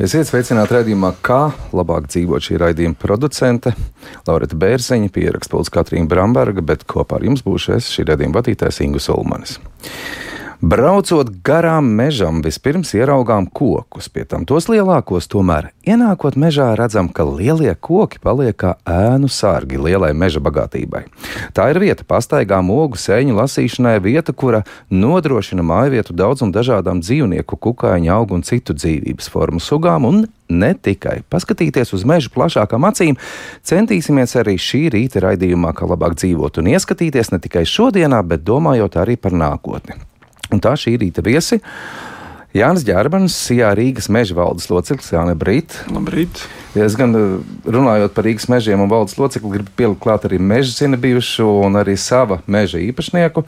Esiet sveicināti redzējumā, kā labāk dzīvot šī raidījuma producente Laurita Bērziņa, pierakstpilsēta Katrīna Bramberga, bet kopā ar jums būšu es šī redzējuma vadītājs Ingus Ulmanis. Braucot garām mežam, vispirms ieraugām kokus, pie tam tos lielākos. Tomēr, ienākot mežā, redzam, ka lielie koki paliek kā ēnu sārgi lielai meža bagātībai. Tā ir vieta pastaigām, ogu sēņu lasīšanai, vieta, kura nodrošina mājvietu daudzumu dažādām dzīvnieku, kukaiņu, augu un citu dzīvības formu sugām un ne tikai paskatīties uz mežu plašākām acīm, centīsimies arī šī rīta raidījumā, kā labāk dzīvot un ieskatīties ne tikai šodienā, bet domājot arī par nākotni. Un tā šī rīta viesi. Jānis Ģērbans, Jā, Rīgas meža valdes loceklis, Jānis Brīt. Labrīt. Es gan eh, runājot par Rīgas mežiem un valdes locekli, gribu pielikt klāt arī meža zina bijušu un arī sava meža īpašnieku.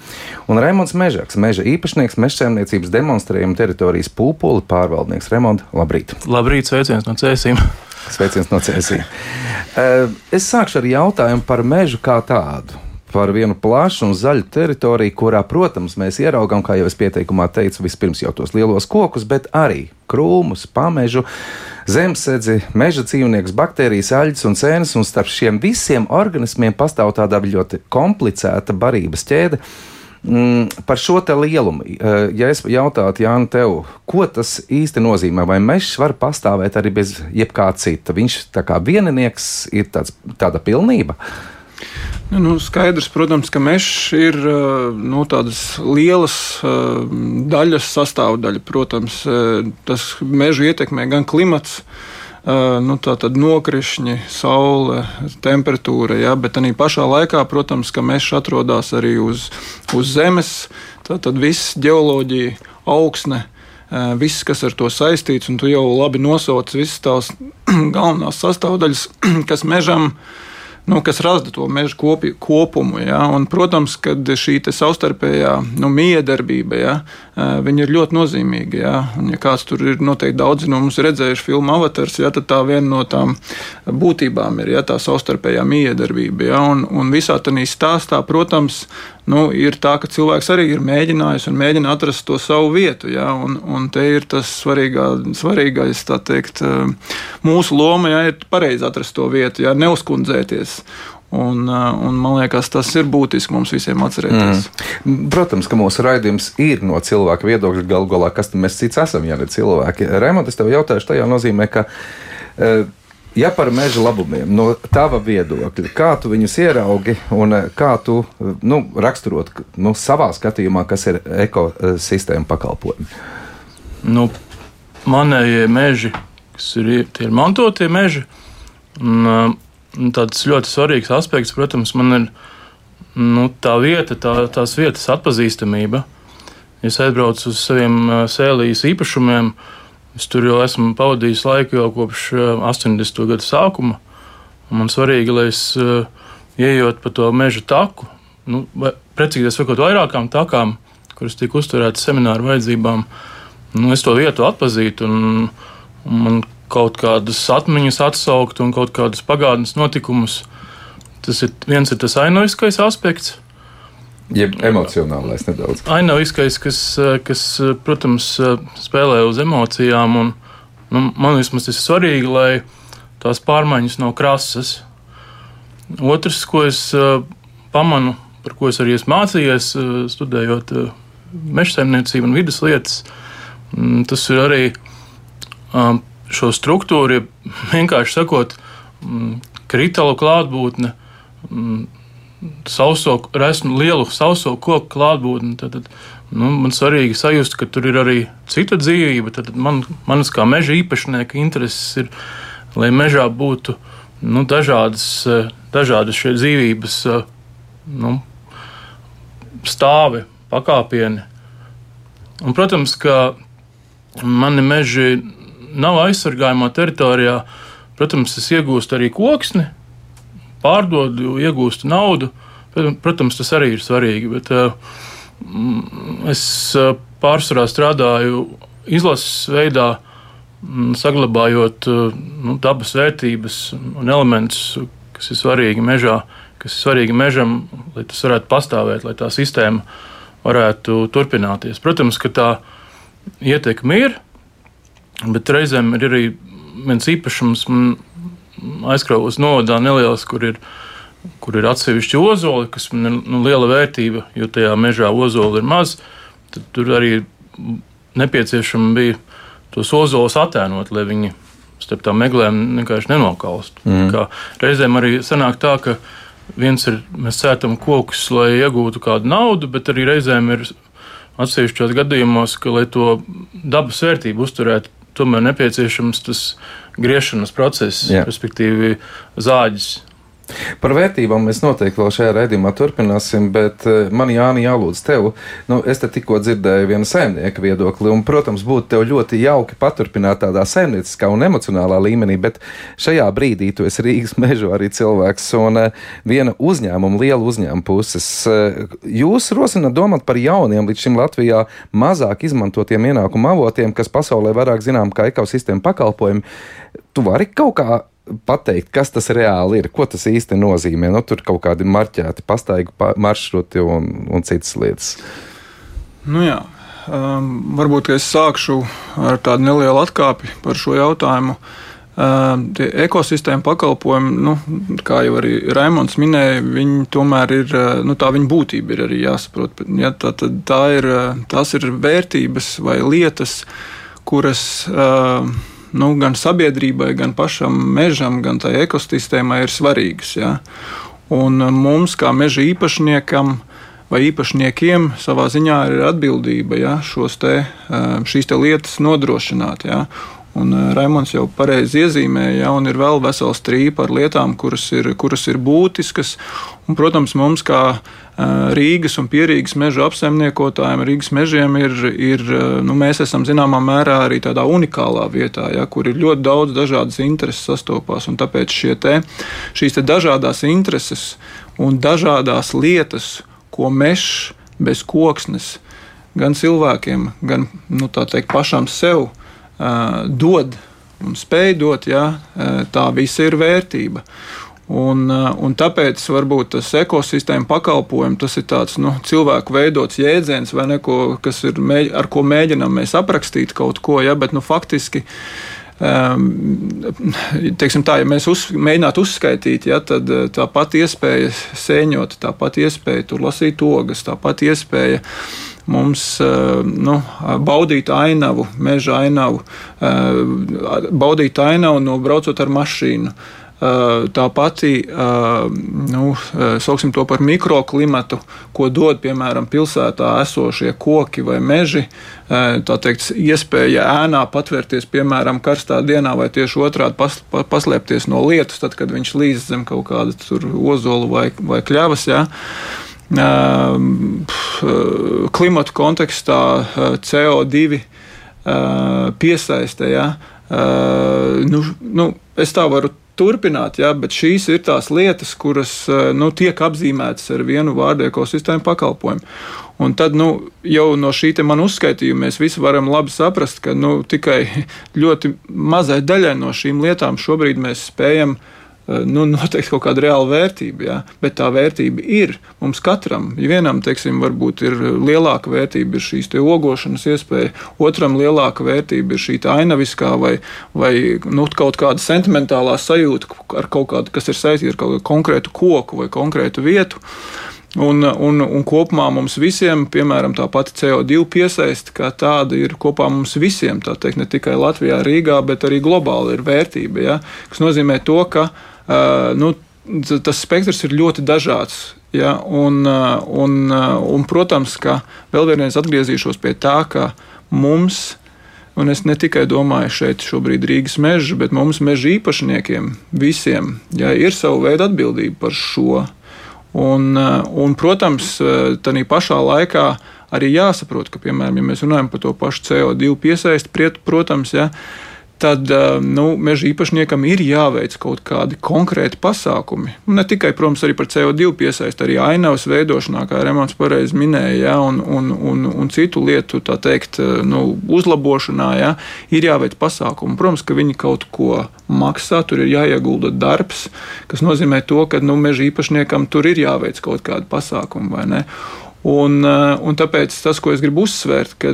Un Raimons Mežaks, meža īpašnieks, mežsaimniecības demonstrējuma teritorijas pūpuli pārvaldnieks. Raimond, labrīt! Labrīt, sveiciens no cēsīm! Sveiciens no cēsīm! Eh, es sākšu ar jautājumu par mežu kā tādu par vienu plašu un zaļu teritoriju, kurā, protams, mēs ieraugām, kā jau es pieteikumā teicu, vispirms jau tos lielos kokus, bet arī krūmus, pamežu, zemesēdzi, meža dzīvniekus, baktērijas, aļģes un cēnas, un starp šiem visiem organismiem pastāv tāda ļoti komplicēta barības ķēde. Mm, par šo te lielumu, eh, ja es jautātu Jānu tev, ko tas īsti nozīmē, vai mežs var pastāvēt arī bez jebkā cita? Viņš tā kā vieninieks ir tāds, tāda pilnība. Uh, Nu, nu, skaidrs, protams, ka mežs ir nu, tādas lielas daļas sastāvdaļa. Protams, tas mežu ietekmē gan klimats, nu, tātad nokrišņi, saule, temperatūra, ja, bet arī pašā laikā, protams, ka mežs atrodas arī uz, uz zemes. Tātad viss ģeoloģija, augsne, viss, kas ar to saistīts, un tu jau labi nosauc visas tās galvenās sastāvdaļas, kas mežam ir nu, kas rada to meža kopi, kopumu. Ja? Un, protams, ka šī savstarpējā nu, miedarbība ja? ir ļoti nozīmīga. Ja? Un, ja kāds tur ir noteikti daudzi no mums redzējuši filmu Avatars, ja? tad tā viena no tām būtībām ir ja? tā savstarpējā miedarbība. Ja? Un, un visā tajā stāstā, protams, nu, ir tā, ka cilvēks arī ir mēģinājis un mēģina atrast to savu vietu. Ja? Un, un te ir tas svarīgā, svarīgais, tā teikt, eh, mūsu loma, ja ir pareizi atrast to vietu, ja neuzkundzēties. Un, eh, un man liekas, tas ir būtiski mums visiem atcerēties. Mm. Protams, ka mūsu raidījums ir no cilvēka viedokļa. Galu galā, kas mēs cits esam, ja ne cilvēki? Remonds, es tev jautāšu, tajā nozīmē, ka. Uh, Ja par meža labumiem, no tava viedokļa, kā tu viņus ieraugi un eh, kā tu nu, raksturot nu, savā skatījumā, kas ir ekosistēma pakalpojumi? Nu, manējie meži, kas ir, ir mantotie meži, un, un tāds ļoti svarīgs aspekts, protams, man ir nu, tā vieta, tā, tās vietas atpazīstamība. Es aizbraucu uz saviem sēlijas īpašumiem, uh, Es tur jau esmu pavadījis laiku jau kopš 80. Eh, gada sākuma. Man svarīgi, lai es uh, ieejot pa to meža taku, nu, precīzi sakot, vairākām takām, kuras tika uzturētas semināru vajadzībām, nu, es to vietu atpazītu un, un man kaut kādas atmiņas atsaukt un kaut kādus pagātnes notikumus. Tas ir viens ir tas ainoviskais aspekts. Jeb emocionālais nedaudz. Ainaviskais, kas, kas, protams, spēlē uz emocijām. Un, nu, man vismaz tas ir svarīgi, lai tās pārmaiņas nav krasas. Otrs, ko es pamanu, par ko es arī esmu mācījies, studējot meža saimniecību un vidas lietas, mm, tas ir arī šo struktūru, ja vienkārši sakot, mm, kritālu klātbūtne sauso, resmu lielu sauso koku klātbūtni, tad, tad nu, man svarīgi sajust, ka tur ir arī cita dzīvība. Tad man, manas kā meža īpašnieka intereses ir, lai mežā būtu nu, dažādas, dažādas šie dzīvības nu, stāvi, pakāpieni. Un, protams, ka mani meži nav aizsargājumā teritorijā. Protams, es iegūstu arī koksni, pārdodu, iegūstu naudu. Protams, tas arī ir svarīgi. Bet, uh, es uh, pārsvarā strādāju izlases veidā, mm, saglabājot uh, nu, dabas vērtības un elementus, kas ir svarīgi mežā, kas ir svarīgi mežam, lai tas varētu pastāvēt, lai tā sistēma varētu turpināties. Protams, ka tā ietekme ir, bet reizēm ir arī viens īpašums. Aizkraus novadā neliels, kur ir, kur ir atsevišķi ozoli, kas man ir nu, liela vērtība, jo tajā mežā ozoli ir maz. Tad tur arī nepieciešama bija tos ozolus attēlot, lai viņi starp tām meklēm vienkārši nenokaust. Mm. Reizēm arī sanāk tā, ka viens ir mēs sētam kokus, lai iegūtu kādu naudu, bet arī reizēm ir atsevišķos gadījumos, ka, lai to dabas vērtību uzturētu, tomēr nepieciešams tas griešanas process, Jā. respektīvi zāģis. Par vērtībām mēs noteikti vēl šajā raidījumā turpināsim, bet eh, man Jāni jālūdz tev. Nu, es te tikko dzirdēju vienu saimnieka viedokli, un, protams, būtu tev ļoti jauki paturpināt tādā saimnieciskā un emocionālā līmenī, bet šajā brīdī tu esi Rīgas mežu arī cilvēks un eh, viena uzņēmuma, liela uzņēmuma puses. Eh, jūs rosināt domāt par jauniem, līdz šim Latvijā mazāk izmantotiem ienākumu avotiem, kas pasaulē vairāk zinām kā ekosistēma pakalpojumi. Tu vari kaut kā pateikt, kas tas reāli ir, ko tas īsti nozīmē. Nu, tur kaut kādi marķēti, pastaigu maršruti un, un citas lietas. Nu jā, um, varbūt es sākšu ar tādu nelielu atkāpi par šo jautājumu. Um, ekosistēma pakalpojumi, nu, kā jau arī Raimons minēja, viņi tomēr ir, uh, nu, tā viņa būtība ir arī jāsaprot. Ja, tā, tā, tā ir, uh, tās ir vērtības vai lietas, kuras. Uh, nu, gan sabiedrībai, gan pašam mežam, gan tai ekosistēmai ir svarīgas. Ja? Un mums, kā meža īpašniekam, vai īpašniekiem savā ziņā ir atbildība ja, te, šīs te lietas nodrošināt. Ja. Un Raimons jau pareizi iezīmēja, ja, un ir vēl vesela strīpa ar lietām, kuras ir, kuras ir būtiskas. Un, protams, mums kā Rīgas un pierīgas meža apsaimniekotājiem, Rīgas mežiem ir, ir nu, mēs esam zināmā mērā arī tādā unikālā vietā, ja, kur ir ļoti daudz dažādas intereses sastopās. Tāpēc te, šīs te dažādas intereses un dažādas lietas, ko mežs bez koksnes gan cilvēkiem, gan nu, teikt, pašam sev dod un spēj dot, ja, tā visa ir vērtība. Un, uh, un tāpēc varbūt tas ekosistēma pakalpojums, tas ir tāds nu, cilvēku veidots jēdziens vai neko, kas ir, ar ko mēģinām mēs aprakstīt kaut ko, ja, bet nu, faktiski. Um, teiksim tā, ja mēs uz, mēģinātu uzskaitīt, ja, tad uh, tā pati iespēja sēņot, tā pati iespēja lasīt ogas, tā pati iespēja mums uh, nu, baudīt ainavu, meža ainavu, baudīt ainavu, nobraucot ar mašīnu. Eh, tā pati, eh, nu, eh, sauksim to par mikroklimatu, ko dod piemēram pilsētā esošie koki vai meži. Tā teikt, iespēja ēnā patvērties, piemēram, karstā dienā, vai tieši otrādi pas, paslēpties no lietus, tad, kad viņš līdz zem kaut kāda ozola vai, vai kļavas. Ja? Klimatu kontekstā CO2 piesaistē. Ja? Nu, nu, es tā varu turpināt, jā, bet šīs ir tās lietas, kuras eh, nu, tiek apzīmētas ar vienu vārdu ekosistēmu pakalpojumu. Un tad nu, jau no šī man uzskaitījuma mēs visi varam labi saprast, ka nu, tikai ļoti mazai daļai no šīm lietām šobrīd mēs spējam uh, Eh, nu, noteikti kaut kāda reāla vērtība, jā, bet tā vērtība ir mums katram. Vienam, teiksim, varbūt ir lielāka vērtība ir šīs ogošanas iespēja, otram lielāka vērtība ir šī ainaviskā vai, vai nu, kaut kāda sentimentālā sajūta ar kaut kādu, kas ir saistīta ar kaut kādu konkrētu koku vai konkrētu vietu. Un, un, un kopumā mums visiem, piemēram, tā pati CO2 piesaiste, kā tāda ir kopā mums visiem, tā teikt, ne tikai Latvijā, Rīgā, bet arī globāli ir vērtība. Ja? Tas nozīmē to, ka uh, nu, tas spektrs ir ļoti dažāds. Ja, un, un, un, protams, ka vēl vienreiz atgriezīšos pie tā, ka mums, un es ne tikai domāju šeit šobrīd Rīgas meža, bet mums meža īpašniekiem visiem ja, ir sava veida atbildība par šo. Un, un, protams, tādā pašā laikā arī jāsaprot, ka, piemēram, ja mēs runājam par to pašu CO2 piesaisti, protams, ja, uh, tad eh, nu, meža īpašniekam ir jāveic kaut kādi konkrēti pasākumi. Ne tikai, protams, arī par CO2 piesaist, arī ainavas veidošanā, kā Remons pareizi minēja, ja, un, un, un, un citu lietu teikt, eh, nu, uzlabošanā, ja, ir jāveic pasākumi. Protams, ka viņi kaut ko maksā, tur ir jāiegulda darbs, kas nozīmē to, ka nu, meža īpašniekam tur ir jāveic kaut kādi pasākumi. Un, un tāpēc tas, ko es gribu uzsvērt, ka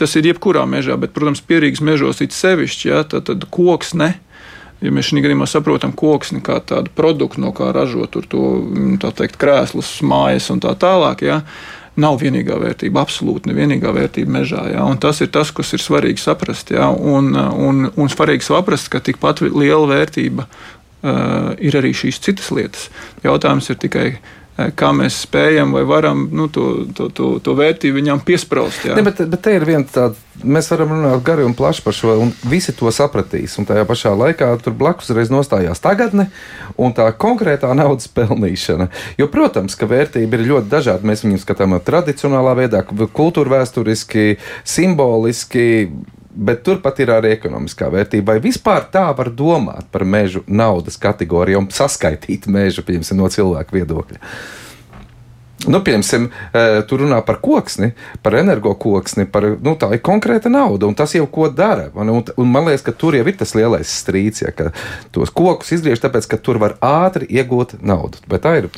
tas ir jebkurā mežā, bet, protams, pierīgas mežos it sevišķi, ja, tad, tad koks ne. Ja mēs šajā gadījumā saprotam koksni kā tādu produktu, no kā ražot to teikt, krēslus, mājas un tā tālāk, ja, nav vienīgā vērtība, absolūti nevienīgā vērtība mežā. Ja, tas ir tas, kas ir svarīgi saprast. Ja, un, un, un svarīgi saprast, ka tikpat liela vērtība uh, ir arī šīs citas lietas. Jautājums ir tikai Eh, kā mēs spējam vai varam nu, to, to, to, to vērtību viņam piesprāst. Ne, bet, bet te ir viena tāda, mēs varam runāt gari un plaši par šo, un visi to sapratīs. Un tajā pašā laikā tur blakus reiz nostājās tagadne un tā konkrētā naudas pelnīšana. Jo, protams, ka vērtība ir ļoti dažāda. Mēs viņu skatām tradicionālā veidā, kultūra vēsturiski, simboliski Bet turpat ir arī ekonomiskā vērtība. Vai vispār tā var domāt par mežu naudas kategoriju un saskaitīt mežu piemēram, no cilvēku viedokļa? Nu, piemēram, e, tur runā par koksni, par energokoksni, par nu, tā ir konkrēta nauda, un tas jau ko dara. Un, un, un man liekas, ka tur jau ir tas lielais strīds, ja, tos kokus izgriež tāpēc, ka tur var ātri iegūt naudu. Bet tā ir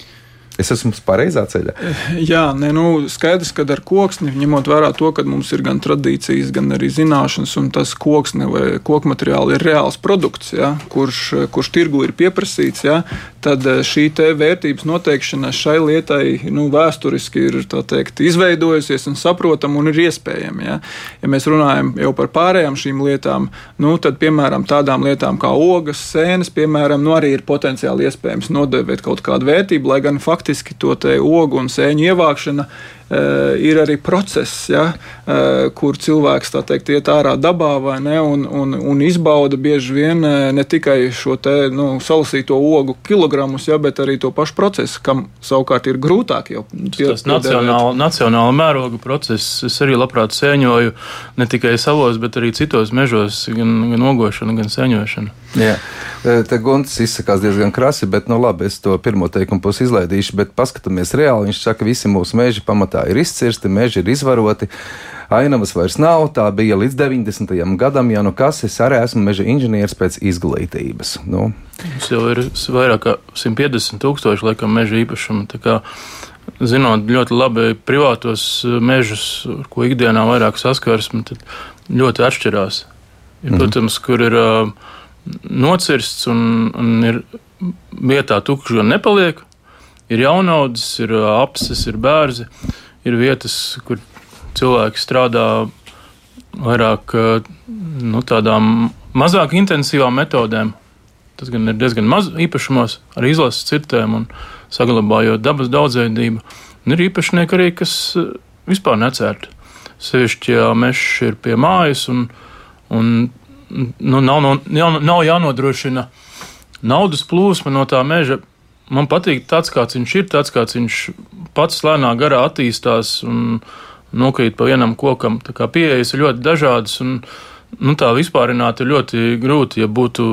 Es esmu pareizā ceļā. Jā, nē, nu, skaidrs, ka ar koksni, ņemot vērā to, ka mums ir gan tradīcijas, gan arī zināšanas, un tas koksne vai koku materiāli ir reāls produkts, ja, kurš, kurš tirgu ir pieprasīts, ja, tad eh, šī vērtības noteikšana šai lietai nu, vēsturiski ir teikt, izveidojusies un saprotama un ir iespējama. Ja. ja mēs runājam jau par pārējām šīm lietām, nu, tad, piemēram, tādām lietām kā ogas, sēnes, piemēram, nu, arī ir potenciāli iespējams nodevēt kaut kādu vērtību, lai gan faktiski faktiski to ogu un sēņu ievākšana ir arī process, ja, eh, kur cilvēks teikt, iet ārā dabā ne, un, un, un izbauda bieži vien eh, ne tikai šo te, nu, salasīto ogu kilogramus, ja, bet arī to pašu procesu, kam savukārt ir grūtāk jau pie, tas nacionāla, nacionāla mēroga process. Es arī labprāt sēņoju ne tikai savos, bet arī citos mežos, gan, gan ogošanu, gan sēņošanu. Jā. Te Gunts izsakās diezgan krasi, bet, nu labi, es to pirmo teikumu pusi izlaidīšu, bet paskatāmies reāli. Viņš saka, ka visi mūsu meži pamatā tā ir izcirsti, meži ir izvaroti. Ainavas vairs nav, tā bija līdz 90. gadam, ja nu kas, es arī esmu meža inženieris pēc izglītības. Nu. Mums jau ir vairāk kā 150 tūkstoši laikam meža īpašumu. Zinot ļoti labi privātos mežus, ar ko ikdienā vairāk saskarsme, tad ļoti atšķirās. Ir, mm. Protams, kur ir uh, nocirsts un, un ir vietā tukšs gan nepaliek. Ir jaunaudzis, ir apses, ir bērzi. Ir vietas, kur cilvēki strādā vairāk nu, tādām mazāk intensīvām metodēm. Tas gan ir diezgan maz īpašumos, ar izlases cirtēm un saglabājot dabas daudzveidību. Un ir īpašnieki arī, kas vispār necērt. Sevišķi, ja mežs ir pie mājas un, un nu, nav, nav, nav jānodrošina naudas plūsma no tā meža man patīk tāds, kāds viņš ir, tāds, kāds viņš pats lēnā garā attīstās un nokrīt pa vienam kokam. Tā kā pieejas ir ļoti dažādas. Un, Nu, tā vispārināt ir ļoti grūti. Ja būtu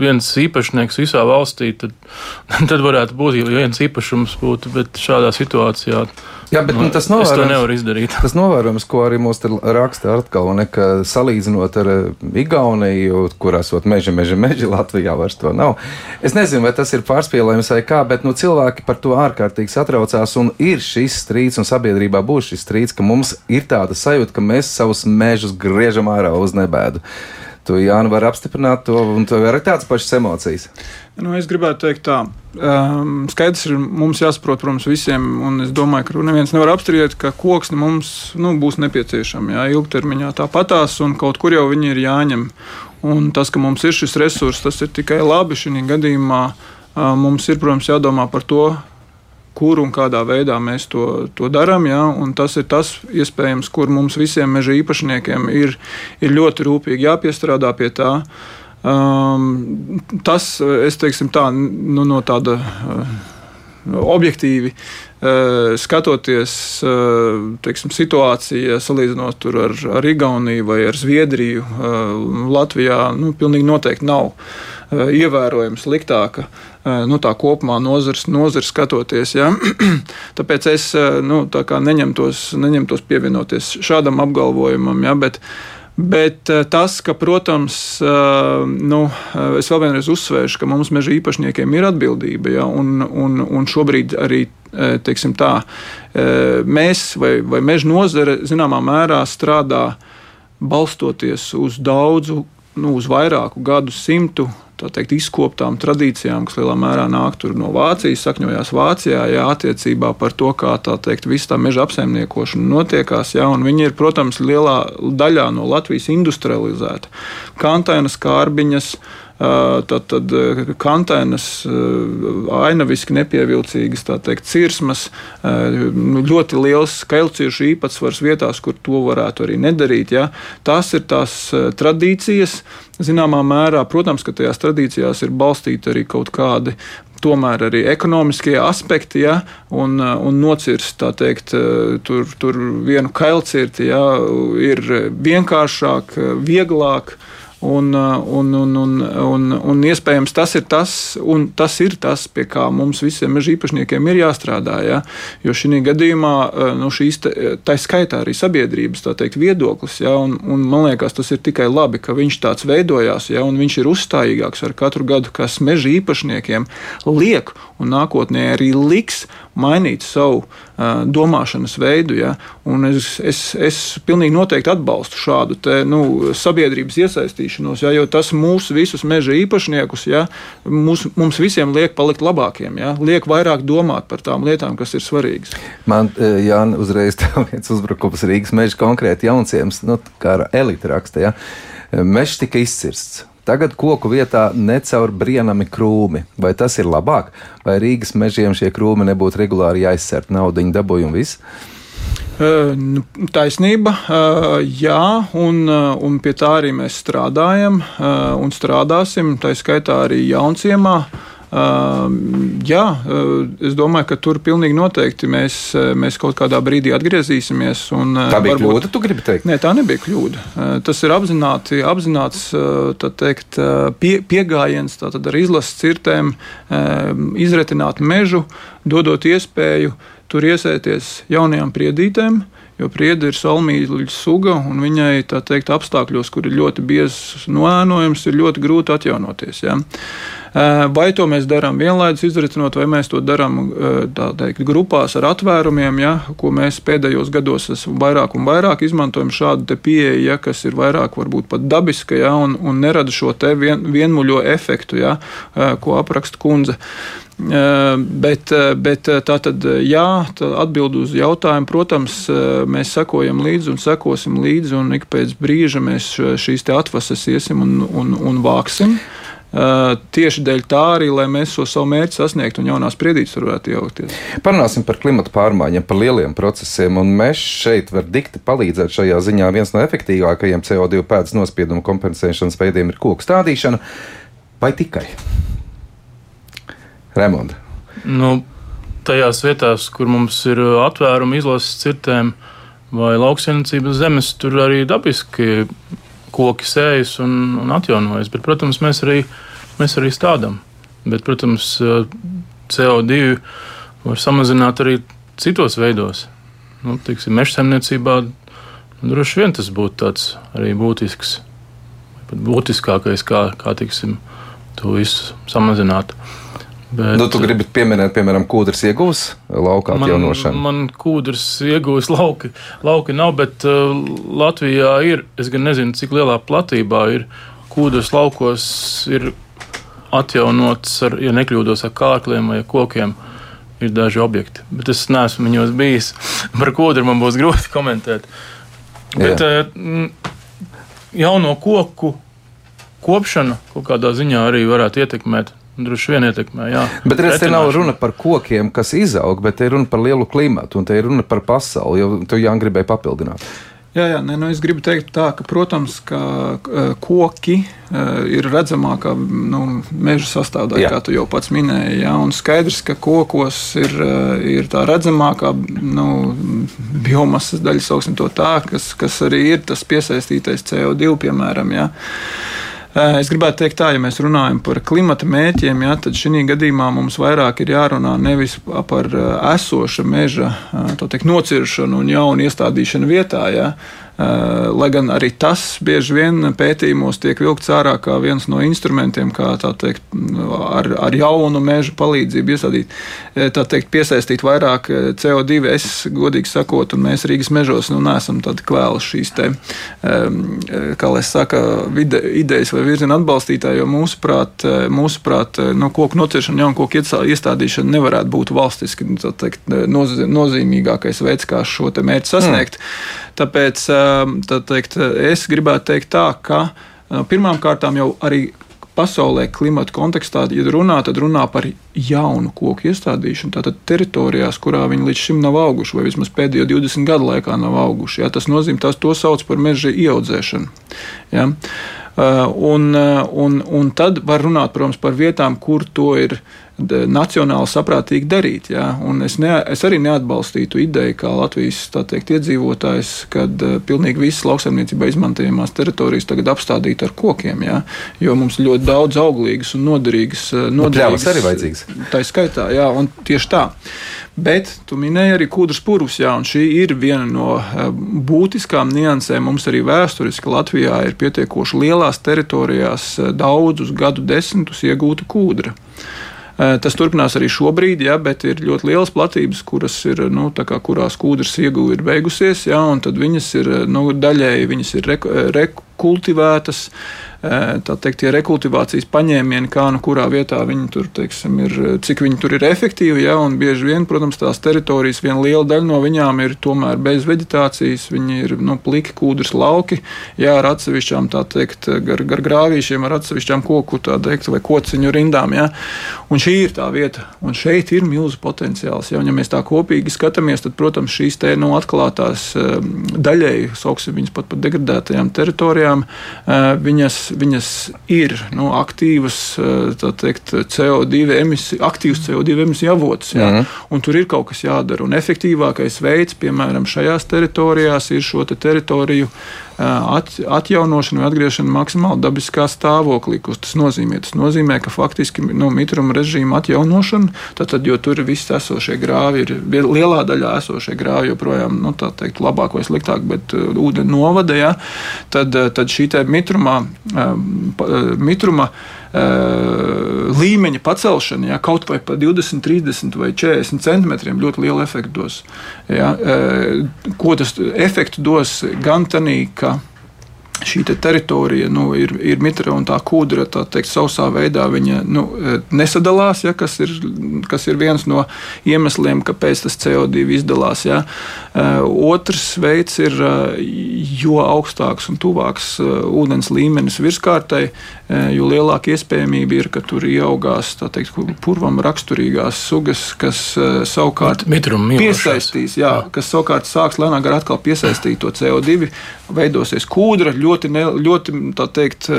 viens īpašnieks visā valstī, tad, tad varētu būt, ja viens īpašums būtu, bet šādā situācijā Jā, bet nu, tas novērojams, to nevar izdarīt. Tas novērojams, ko arī mums raksta atkal, ne, ka salīdzinot ar eh, Igauniju, kur esot meži, meži, meži, Latvijā vairs to nav. Es nezinu, vai tas ir pārspīlējums vai kā, bet nu, cilvēki par to ārkārtīgi satraucās un ir šis strīds un sabiedrībā būs šis strīds, ka mums ir tāda sajūta, ka mēs savus mežus griežam ārā uz nebēdu. Tu, Jānis, var apstiprināt to, un tev ir tādas pašas emocijas. Nu, es gribētu teikt, tā. Um, skaidrs ir, mums jāsaprot, protams, visiem, es domāju, ka neviens nevar apstrīdēt, ka koksne mums nu, būs nepieciešama. Jā, ilgtermiņā tāpatās, un kaut kur jau viņi ir jāņem. Un tas, ka mums ir šis resurs, tas ir tikai labi. Šī gadījumā uh, mums ir, protams, jādomā par to, kur un kādā veidā mēs to, to darām. Ja? Tas ir tas, iespējams, kur mums visiem meža īpašniekiem ir, ir ļoti rūpīgi jāpiestrādā pie tā. Um, tas, es teiksim, tā, nu, no tāda uh, objektīvi uh, skatoties uh, teiksim, situāciju, salīdzinot ar, ar Igauniju vai ar Zviedriju, uh, Latvijā, nu, pilnīgi noteikti nav ievērojami sliktāka nu, tā kopumā nozars, nozars skatoties. Ja? Tāpēc es nu, tā neņemtos, neņemtos pievienoties šādam apgalvojumam. Ja? Bet, Bet tas, ka, protams, nu, es vēl vienreiz uzsvēršu, ka mums meža īpašniekiem ir atbildība, ja, un, un, un šobrīd arī tā, mēs vai, vai meža nozare zināmā mērā strādā balstoties uz daudzu, nu, uz vairāku gadu simtu teikt, izkoptām tradīcijām, kas lielā mērā nāk no Vācijas, sakņojās Vācijā, jā, attiecībā par to, kā tā teikt, visa tā meža apsaimniekošana notiekās. Jā, viņi ir, protams, lielā daļā no Latvijas industrializēta. Kantainas kārbiņas, tad, tad kantēnas, ainaviski nepievilcīgas, tā teikt, cirsmas, nu, ļoti liels kailciešu īpatsvars vietās, kur to varētu arī nedarīt. Ja. Tās ir tās tradīcijas. Zināmā mērā, protams, ka tajās tradīcijās ir balstīti arī kaut kādi tomēr arī ekonomiskie aspekti, ja, un, un nocirst teikt, tur, tur vienu kailcirti, ja, ir vienkāršāk, vieglāk. Un, uh, un, un, un, un, un iespējams tas ir tas, un tas ir tas, pie kā mums visiem meža īpašniekiem ir jāstrādā. Ja? Jo šī gadījumā uh, nu, šīs tā skaitā arī sabiedrības teikt, viedoklis, ja? un, un man liekas, tas ir tikai labi, ka viņš tāds veidojās, ja? un viņš ir uzstājīgāks ar katru gadu, kas meža īpašniekiem liek un nākotnē arī liks mainīt savu uh, domāšanas veidu. Ja? Un es, es, es pilnīgi noteikti atbalstu šādu te, nu, sabiedrības iesaistīšanos, ja? jo tas mūsu visus meža īpašniekus, ja? mūs, mums visiem liek palikt labākiem, ja? liek vairāk domāt par tām lietām, kas ir svarīgas. Man, Jānis, uzreiz viens uzbrukums Rīgas meža konkrēti jaunciems, nu, kā ar elite raksta. Ja? Mežs tika izcirsts Tagad koku vietā necaur brienami krūmi. Vai tas ir labāk, vai Rīgas mežiem šie krūmi nebūtu regulāri jāizsērt naudu, dabūju un viss? Nu, taisnība, jā, un, un pie tā arī mēs strādājam un strādāsim. Tā skaitā arī Jaunciemā. Jā, es domāju, ka tur pilnīgi noteikti mēs, mēs kaut kādā brīdī atgriezīsimies. Un, tā bija varbūt, kļūda, tu gribi teikt? Nē, tā nebija kļūda. Tas ir apzināti, apzināts teikt, pie, piegājiens ar izlases cirtēm, izretināt mežu, dodot iespēju tur iesēties jaunajām priedītēm. Jo priede ir salmīļa suga, un viņai teikt, apstākļos, kur ir ļoti biezs noēnojums, ir ļoti grūti atjaunoties. Ja? Eh, vai to mēs darām vienlaicīgi izricinot, vai mēs to darām eh, teikt, grupās ar atvērumiem, ja, ko mēs pēdējos gados esam vairāk un vairāk izmantojam šādu pieeju, ja, kas ir vairāk varbūt pat dabiska ja, un, un nerada šo vien, vienmuļo efektu, ja, eh, ko apraksta kundze. Bet, bet tā tad, jā, atbild uz jautājumu. Protams, mēs sekojam līdzi un sekosim līdzi, un ik pēc brīža mēs šīs atvases iesim un, un, un vāksim. Uh, tieši dēļ tā arī, lai mēs šo savu mērķi sasniegtu un jaunās spriedītes varētu iejaukties. Parunāsim par klimatu pārmaiņām, par lieliem procesiem, un mēs šeit var dikti palīdzēt šajā ziņā. Viens no efektīvākajiem CO2 pēdas nospiedumu kompensēšanas veidiem ir koku stādīšana, vai tikai? Remonda. Nu, tajās vietās, kur mums ir atvērumi izlases cirtēm vai lauksienicības zemes, tur arī dabiski koki sējas un, un atjaunojas. Bet, protams, mēs arī, mēs arī stādām. Bet, protams, CO2 var samazināt arī citos veidos. Nu, tiksim, meža saimniecībā droši vien tas būtu tāds arī būtisks, pat būtiskākais, kā, kā tiksim, to visu samazināt. Bet, nu, tu gribi pieminēt, piemēram, kūdras iegūs laukā atjaunošanu? Man, man kūdras iegūs lauki, lauki nav, bet uh, Latvijā ir, es gan nezinu, cik lielā platībā ir kūdras laukos ir atjaunots, ar, ja nekļūdos, ar kārkliem vai kokiem. Ir daži objekti, bet es neesmu viņos bijis. Par kūdru man būs grūti komentēt. Bet Jā. uh, jauno koku kopšana kaut kādā ziņā arī varētu ietekmēt Droši vien ietekmē, jā. Bet redz, te nav runa par kokiem, kas izaug, bet te ir runa par lielu klimatu un te ir runa par pasauli, jo tu jau gribēji papildināt. Jā, jā nē, nu es gribu teikt, tā, ka, protams, ka koki ir redzamākā nu, meža sastāvdaļa, kā tu jau pats minēji. Jā, un skaidrs, ka kokos ir, ir tā redzamākā nu, biomasas daļa, sauksim to tā, kas, kas arī ir tas piesaistītais CO2, piemēram. Jā. Eh, es gribētu teikt, tā, ja mēs runājam par klimata mērķiem, ja, tad šī gadījumā mums vairāk ir jārunā nevis par eh, esoša meža eh, teikt, nociršanu un jaunu iestādīšanu vietā, ja, Lai gan arī tas bieži vien pētījumos tiek vilkts ārā kā viens no instrumentiem, kā teikt, ar, ar jaunu mežu palīdzību iesādīt, teikt, piesaistīt vairāk CO2. Es godīgi sakot, un mēs Rīgas mežos nu, neesam tādi kvēli šīs te, kā lai saka, vide, idejas vai virziena atbalstītāji, jo mūsuprāt, mūsuprāt no koku nociršana, jaunu koku iestādīšana nevarētu būt valstiski teikt, nozīmīgākais veids, kā šo mērķi sasniegt. Mm. Tāpēc tā teikt, es gribētu teikt tā, ka pirmām kārtām jau arī pasaulē klimata kontekstā, ja runā, tad runā par jaunu koku iestādīšanu. Tātad teritorijās, kurā viņi līdz šim nav auguši, vai vismaz pēdējo 20 gadu laikā nav auguši. Jā, tas nozīmē, ka to sauc par meža ieaudzēšanu. Jā. Un, un, un tad var runāt, protams, par vietām, kur to ir nacionāli saprātīgi darīt. Ja? Es, ne, es arī neatbalstītu ideju, kā Latvijas teikt, iedzīvotājs, kad uh, pilnīgi visas lauksaimniecībā izmantojamās teritorijas tagad apstādīt ar kokiem. Ja? Jo mums ļoti daudz auglīgas un noderīgas. noderīgas arī vajadzīgas. Tā ir skaitā, jā, un tieši tā. Bet tu minēji arī kūdras purvus, jā, un šī ir viena no būtiskām niansēm. Mums arī vēsturiski Latvijā ir pietiekoši lielās teritorijās daudzus gadu desmitus iegūta kūdra. Eh, tas turpinās arī šobrīd, ja, bet ir ļoti lielas platības, kuras ir, nu, kā, kurās kūdras ieguve ir beigusies, ja, un tad viņas ir nu, daļēji viņas ir rekultivētas. Re teikt, tie rekultivācijas paņēmieni, kā nu kurā vietā viņi tur, teiksim, ir, cik viņi tur ir efektīvi, ja, bieži vien, protams, tās teritorijas, viena liela daļa no viņām ir tomēr bez veģetācijas, viņi ir, nu, pliki kūdras lauki, jā, ar atsevišķām, tā teikt, gar, gar grāvīšiem, ar atsevišķām koku, teikt, vai kociņu rindām, jā, un šī ir tā vieta, un šeit ir milzu potenciāls, jā, un ja mēs tā kopīgi skatāmies, tad, protams, šīs te, nu, atklātās daļēji, sauksim viņas pat par degradētajām teritorijām, viņas viņas ir nu, aktīvas eh, teikt, CO2 emisiju, aktīvs CO2 emisiju avots. Jā, mm -hmm. Un tur ir kaut kas jādara. Un efektīvākais veids, piemēram, šajās teritorijās, ir šo te teritoriju at, atjaunošana vai atgriešana maksimāli dabiskā stāvoklī. Ko tas nozīmē? Tas nozīmē, ka faktiski no mitruma režīma atjaunošana, tad, jo tur viss esošie grāvi ir lielā daļā esošie grāvi joprojām, nu, tā teikt, labāk vai sliktāk, bet ūdeni novada, ja, tad, tad šī mitruma uh, līmeņa pacelšana, ja, kaut vai pa 20, 30 vai 40 centimetriem, ļoti lielu efektu dos. Ja, uh, ko tas efektu dos gan tanī, ka šī te teritorija nu, ir, ir mitra un tā kūdra, tā teikt, sausā veidā viņa nu, nesadalās, ja, kas, ir, kas ir viens no iemesliem, kāpēc tas CO2 izdalās. Ja. Otrs veids ir, jo augstāks un tuvāks ūdens līmenis virskārtai, jo lielāka iespējamība ir, ka tur ieaugās teikt, purvam raksturīgās sugas, kas savukārt piesaistīs, jā, kas savukārt sāks lēnāk atkal piesaistīt to CO2, veidosies kūdra ļoti, ne, ļoti teikt,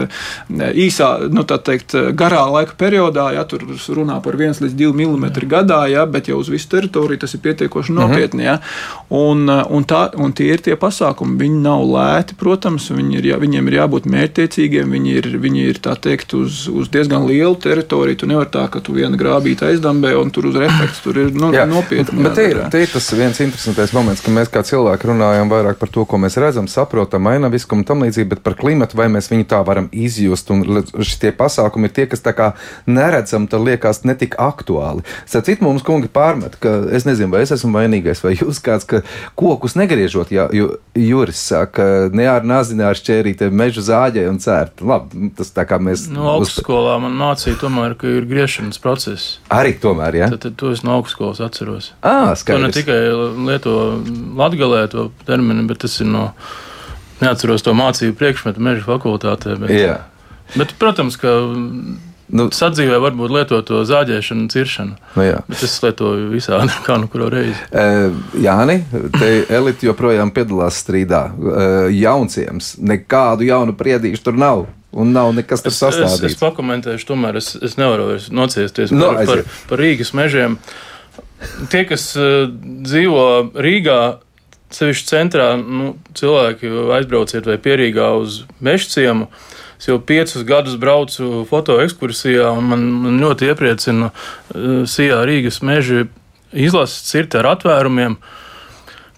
īsā, nu, teikt, garā laika periodā, ja tur runā par 1 līdz 2 mm gadā, ja, bet jau uz visu teritoriju tas ir pietiekoši mhm. nopietni. Ja, un, un, tā, un tie ir tie pasākumi. Viņi nav lēti, protams, viņi ir, viņiem ir jābūt mērķtiecīgiem, viņi ir, viņi ir teikt, uz, uz diezgan lielu teritoriju. Tu nevari tā, ka tu vienu grābīti aizdambē un tur uz efekts tur ir nu, jā, nopietni. Bet te ir, te ir tas viens interesants moments, ka mēs kā cilvēki runājam vairāk par to, ko mēs redzam, saprotam, ainaviskumu un tam līdzīgi bet par klimatu vai mēs viņu tā varam izjust. Un šie pasākumi ir tie, kas tā kā neredzam, tad liekas netik aktuāli. Sacīt mums, kungi, pārmet, ka es nezinu, vai es esmu vainīgais, vai jūs kāds, ka kokus negriežot, ja Juris saka, ne ar nazi, ne ar šķērītēm mežu zāģē un cērt. Labi, tas tā kā mēs. No augstskolā man mācīja tomēr, ka ir griešanas process. Arī tomēr, jā. Ja? Tad, tad to es no augstskolas atceros. Ā, skaidrs. To ne tikai lieto latgalē to terminu, bet tas ir no neatceros to mācību priekšmetu meža fakultātē. Bet, Jā. bet, protams, ka nu, sadzīvē varbūt lieto to zāģēšanu, ciršanu. Nu, jā. bet es lietoju visādi, kā nu kuru reizi. E, Jāni, te elite joprojām piedalās strīdā. E, jaunciems, nekādu jaunu priedīšu tur nav. Un nav nekas tāds sastādīts. Es, es pakomentēšu, tomēr es, es nevaru nociesties no, nu, par, par, par Rīgas mežiem. Tie, kas uh, dzīvo Rīgā, sevišķi centrā, nu, cilvēki aizbrauciet vai pierīgā uz meža ciemu. Es jau piecus gadus braucu fotoekskursijā, un man, man ļoti iepriecina uh, Sijā Rīgas meža izlases cirti ar atvērumiem,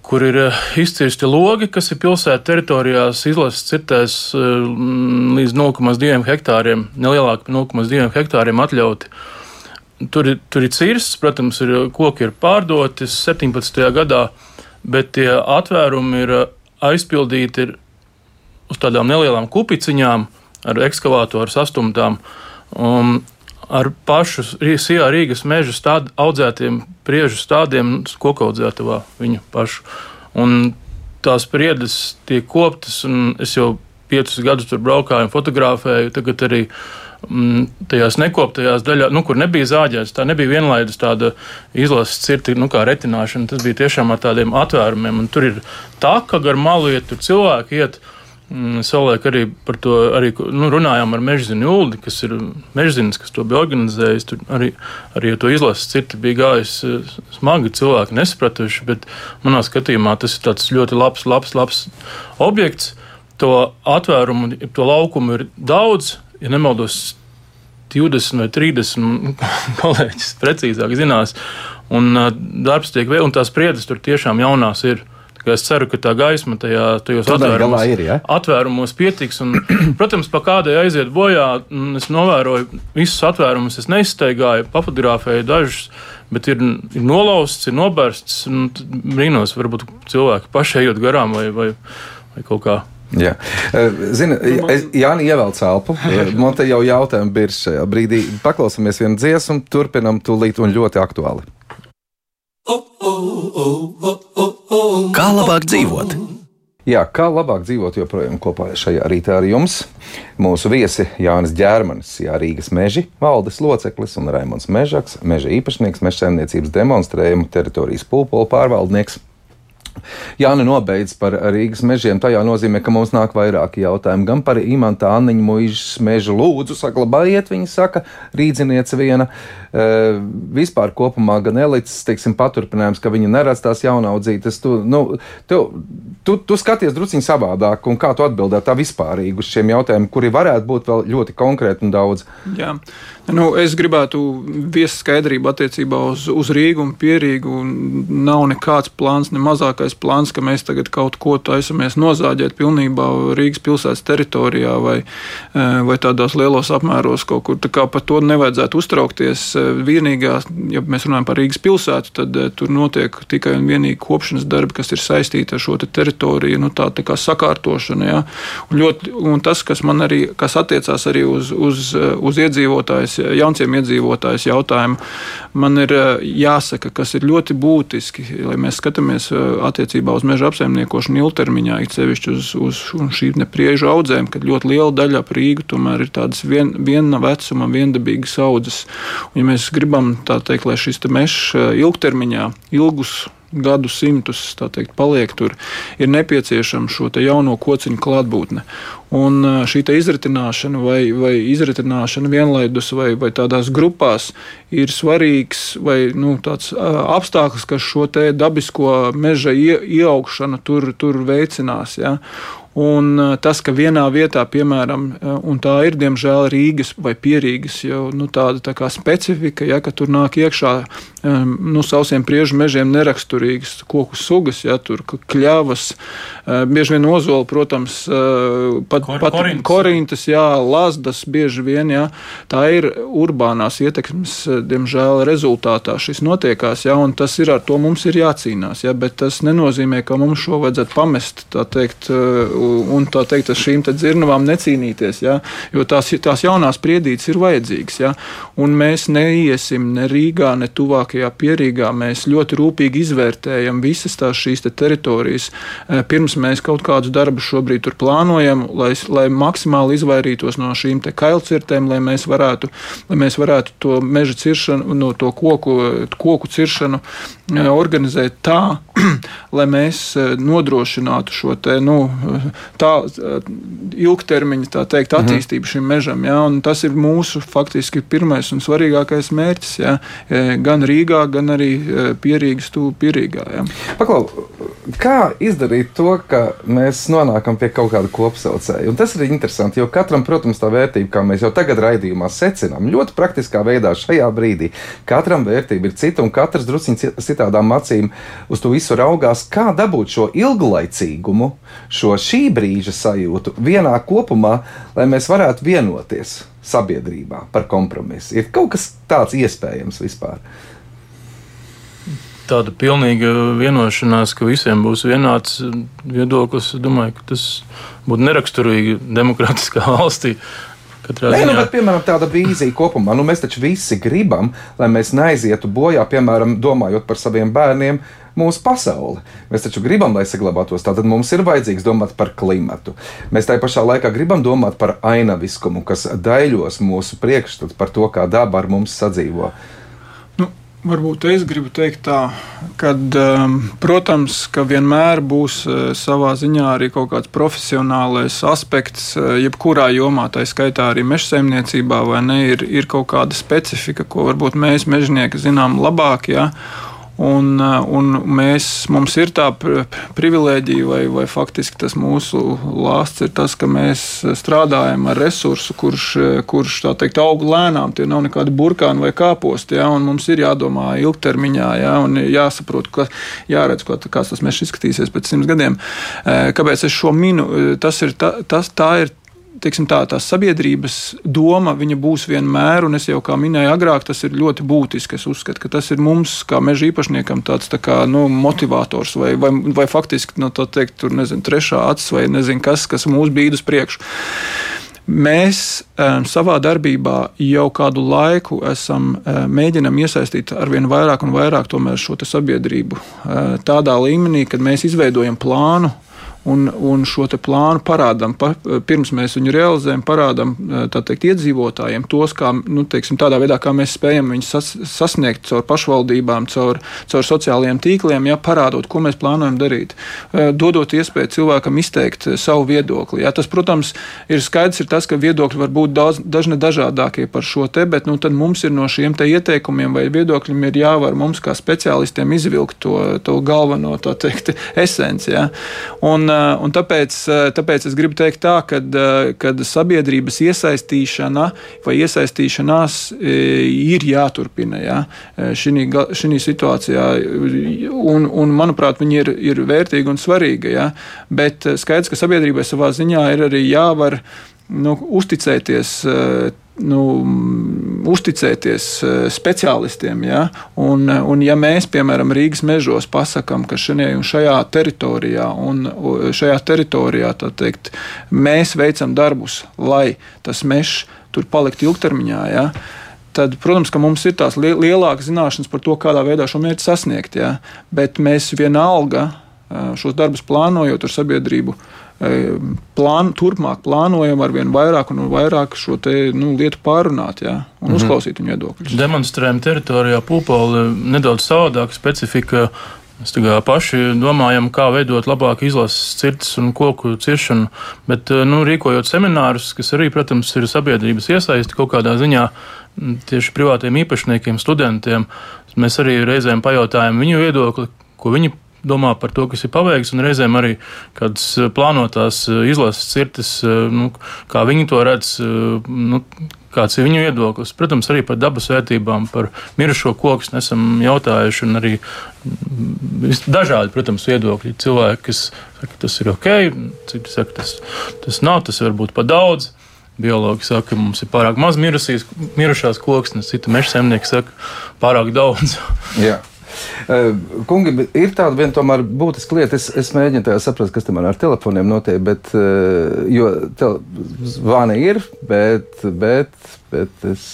kur ir izcirsti logi, kas ir pilsētas teritorijās izlases cirtēs līdz 0,2 hektāriem, nelielāk par 0,2 hektāriem atļauti. Tur tur ir cirsts, protams, ir, koki ir pārdoti 17. gadā, bet tie atvērumi ir aizpildīti ir uz tādām nelielām kupiciņām ar ekskavātoru sastumtām. Um, ar pašu Sijā Rīgas meža stād, audzētiem priežu stādiem kokaudzētavā viņu pašu. Un tās priedes tiek koptas, un es jau piecus gadus tur braukāju un fotografēju. Tagad arī mm, tajās nekoptajās daļās, nu, kur nebija zāģēts, tā nebija vienlaidus tāda izlases cirti, nu, kā retināšana. Tas bija tiešām ar tādiem atvērumiem, un tur ir tā, ka gar malu iet, tur cilvēki iet. Mm, savulaik arī par to arī, nu, runājām ar Mežzinu Uldi, kas ir Mežzins, kas to bija organizējis. Tur arī, arī to izlases cirti bija gājis eh, smagi, cilvēki nesapratuši, bet manā skatījumā tas ir tāds ļoti labs, labs, labs objekts. To atvērumu, to laukumu ir daudz, ja nemaldos, 20 vai 30 kolēģis precīzāk zinās, un uh, darbs tiek vēl, un tās priedes tur tiešām jaunās ir. Es ceru, ka tā gaisma tajā, tajos atvērumos, ir, ja? atvērumos pietiks. Un, protams, pa kādai aiziet bojā, es novēroju visus atvērumus, es neizsteigāju, papildināju dažus, bet ir, ir nolauzts, ir nobērsts. Brīnos, varbūt cilvēki paši ejot garām vai, vai, vai kaut kā. Jā. Zini, Jānis ievelc elpu. Man te jau jautājumi bija šajā brīdī. Paklausāmies vienu dziesmu, turpinam tūlīt un ļoti aktuāli. Kā labāk dzīvot? Jā, kā labāk dzīvot joprojām kopā šajā rītā ar jums? Mūsu viesi Jānis Ģērmanis, Jā, Rīgas meži valdes loceklis un Raimons Mežaks, meža īpašnieks, meža saimniecības demonstrējumu teritorijas pulpola pārvaldnieks. Jāni nobeidz par Rīgas mežiem. Tajā nozīmē, ka mums nāk vairāki jautājumi gan par imanta Anniņu mūžas mežu. Lūdzu, saglabājiet, viņa saka, rīdziniece viena. E, vispār kopumā gan elites, teiksim, paturpinājums, ka viņi neredz tās jaunaudzības. Tu, nu, tu, tu, tu skaties drusciņ savādāk, un kā tu atbildēt tā vispārīgi uz šiem jautājumiem, kuri varētu būt vēl ļoti konkrēti un daudz. Jā. Nu, es gribētu viest skaidrību attiecībā uz, uz Rīgu un Pierīgu. Nav nekāds plāns, ne mazākais plāns, ka mēs tagad kaut ko taisamies nozāģēt pilnībā Rīgas pilsētas teritorijā vai, vai tādos lielos apmēros kaut kur. Tā kā par to nevajadzētu uztraukties. Vienīgā, ja mēs runājam par Rīgas pilsētu, tad e, tur notiek tikai un vienīgi kopšanas darbi, kas ir saistīti ar šo te teritoriju, nu, tā, tā kā sakārtošana. Ja? Un, ļoti, un tas, kas man arī, kas attiecās arī uz, uz, uz iedzīvotājiem, jaunciem iedzīvotājs jautājumu, man ir eh, jāsaka, kas ir ļoti būtiski, lai mēs skatāmies eh, attiecībā uz meža apsaimniekošanu ilgtermiņā, it sevišķi uz, uz šīm nepriežu audzēm, kad ļoti liela daļa ap Rīgu tomēr ir tādas vien, viena vecuma, viendabīgas audzes. Un, ja mēs gribam teikt, lai šis te mežs eh, ilgtermiņā, ilgus gadu simtus teikt, paliek tur, ir nepieciešama šo jauno kociņu klātbūtne. Un šī izritināšana vai, vai izritināšana vienlaidus vai, vai tādās grupās ir svarīgs vai nu, tāds apstākļus, kas šo dabisko meža ie, ieaugšanu tur, tur veicinās. Ja? Un tas, ka vienā vietā, piemēram, un tā ir diemžēl Rīgas vai Pierīgas jau nu, tāda tā specifika, ja, ka tur nāk iekšā nu, sausiem priežu mežiem neraksturīgas koku sugas, ja tur kļavas, bieži vien ozola, protams, pat, Kor, pat korintas, jā, lazdas bieži vien, jā. Tā ir urbānās ietekmes, diemžēl, rezultātā šis notiekās, jā, un tas ir ar to mums ir jācīnās, jā, bet tas nenozīmē, ka mums šo vajadzētu pamest, tā teikt, un tā teikt, ar šīm dzirnavām necīnīties, ja? jo tās, tās jaunās priedītes ir vajadzīgas. Ja? Un mēs neiesim ne Rīgā, ne tuvākajā pierīgā. Mēs ļoti rūpīgi izvērtējam visas tās šīs te teritorijas, eh, pirms mēs kaut kādus darbus šobrīd tur plānojam, lai, lai maksimāli izvairītos no šīm kailcirtēm, lai mēs varētu, lai mēs varētu to meža ciršanu, no to koku, koku ciršanu eh, organizēt tā, lai mēs nodrošinātu šo te, nu, tā ilgtermiņa tā teikt, mhm. attīstību šim mežam. Ja, tas ir mūsu faktiski pirmais un svarīgākais mērķis. Ja, gan Rīgā, gan arī Pierīgas tūlīt Pierīgā. Ja. Paklau, kā izdarīt to, ka mēs nonākam pie kaut kāda kopsaucēja? Un tas ir interesanti, jo katram, protams, tā vērtība, kā mēs jau tagad raidījumā secinām, ļoti praktiskā veidā šajā brīdī, katram vērtība ir cita un katrs drusciņš citādām acīm uz to visu raugās. Kā dabūt šo ilglaicīgumu, šo šī brīža sajūtu vienā kopumā, lai mēs varētu vienoties sabiedrībā par kompromisu? Ir kaut kas tāds iespējams vispār tāda pilnīga vienošanās, ka visiem būs vienāds viedoklis. Domāju, ka tas būtu neraksturīgi demokrātiskā valstī. Nē, nu, bet, piemēram, tāda vīzija kopumā, nu, mēs taču visi gribam, lai mēs neaizietu bojā, piemēram, domājot par saviem bērniem, mūsu pasauli. Mēs taču gribam, lai saglabātos. Tātad mums ir vajadzīgs domāt par klimatu. Mēs tajā pašā laikā gribam domāt par ainaviskumu, kas daļos mūsu priekšstatu par to, kā daba ar mums sadzīvo. Varbūt es gribu teikt tā, ka, um, protams, ka vienmēr būs uh, savā ziņā arī kaut kāds profesionālais aspekts, uh, jebkurā jomā, tā skaitā arī meža saimniecībā, vai ne, ir, ir kaut kāda specifika, ko varbūt mēs mežonieki zinām labāk. Ja? Un, eh, un mēs, mums ir tā privilēģija, vai, vai faktiski tas mūsu lāsts ir tas, ka mēs strādājam ar resursu, kurš, kurš tā teikt, aug lēnām. Tie nav nekādi burkāni vai kāposti, ja, mums ir jādomā ilgtermiņā, ja, un jāsaprot, ka jāredz, ko, kāds tas mežs izskatīsies pēc simts gadiem. Eh, kāpēc es šo minu? Tas ir, tā, tas, tā ir teiksim, tā, tā sabiedrības doma būs vienmēr, un es jau kā minēju agrāk, tas ir ļoti būtiski. Es uzskatu, ka tas ir mums, kā meža īpašniekam, tāds tā kā, nu, motivators vai, vai, vai faktiski nu, teikt, tur, nezinu, trešā acis vai nezinu kas, kas mūs bīd uz priekšu. Mēs um, savā darbībā jau kādu laiku esam um, mēģinām iesaistīt ar vien vairāk un vairāk šo sabiedrību uh, tādā līmenī, kad mēs izveidojam plānu un, un šo plānu parādām, pa, pirms mēs viņu realizējam, parādām teikt, iedzīvotājiem tos, kā, nu, teiksim, tādā veidā, kā mēs spējam viņus sas, sasniegt caur pašvaldībām, caur, caur sociālajiem tīkliem, ja, parādot, ko mēs plānojam darīt, dodot iespēju cilvēkam izteikt savu viedokli. Ja. Tas, protams, ir skaidrs, ir tas, ka viedokļi var būt daudz, dažne dažādākie par šo te, bet nu, mums ir no šiem ieteikumiem vai viedokļiem ir jāvar mums kā speciālistiem izvilkt to, to galveno teikt, esenci. Ja. Un, Eh, un tāpēc, eh, tāpēc es gribu teikt, tā, ka eh, sabiedrības iesaistīšana vai iesaistīšanās ir jāturpina ja, šī situācijā. Un, un, manuprāt, viņi ir, ir vērtīgi un svarīgi. Ja, bet skaidrs, ka sabiedrībai savā ziņā ir arī jāvar nu, uzticēties nu, uzticēties eh, speciālistiem. Ja? Un, un ja mēs, piemēram, Rīgas mežos pasakām, ka šajā, šajā teritorijā, un šajā teritorijā teikt, mēs veicam darbus, lai tas mežs tur paliktu ilgtermiņā. Ja? tad, protams, mums ir tās lielākas zināšanas par to, kādā veidā šo mērķi sasniegt. Ja? Bet mēs vienalga eh, šos darbus plānojot ar sabiedrību, plān, turpmāk plānojam ar vien vairāk un vairāk šo te, nu, lietu pārunāt jā, un mhm. uzklausīt viņu viedokļus. Demonstrējam teritorijā Pūpoli nedaudz savādāka specifika. Mēs paši domājam, kā veidot labāku izlases cirtas un koku ciršanu, bet nu, rīkojot seminārus, kas arī, protams, ir sabiedrības iesaisti kaut kādā ziņā tieši privātiem īpašniekiem, studentiem, mēs arī reizēm pajautājam viņu viedokli, ko viņi domā par to, kas ir paveikts, un reizēm arī kādas eh, plānotās eh, izlases cirtis, eh, nu, kā viņi to redz. Nu, kāds ir viņu viedoklis. Protams, arī par dabas vērtībām, par mirušo koku esam jautājuši. Arī mm, dažādi, protams, viedokļi. Cilvēki, kas saka, tas ir ok, citi saka, tas, tas nav, tas var būt par daudz. Biologi saka, ka mums ir pārāk maz mirusīs, mirušās koksnes, citi meža zemnieki saka, pārāk daudz. Jā. Eh, kungi, ir tāda viena tomēr būtiska lieta. Es, es mēģinu tā saprast, kas tam ar telefoniem notiek, bet, eh, jo zvani ir, bet, bet, bet es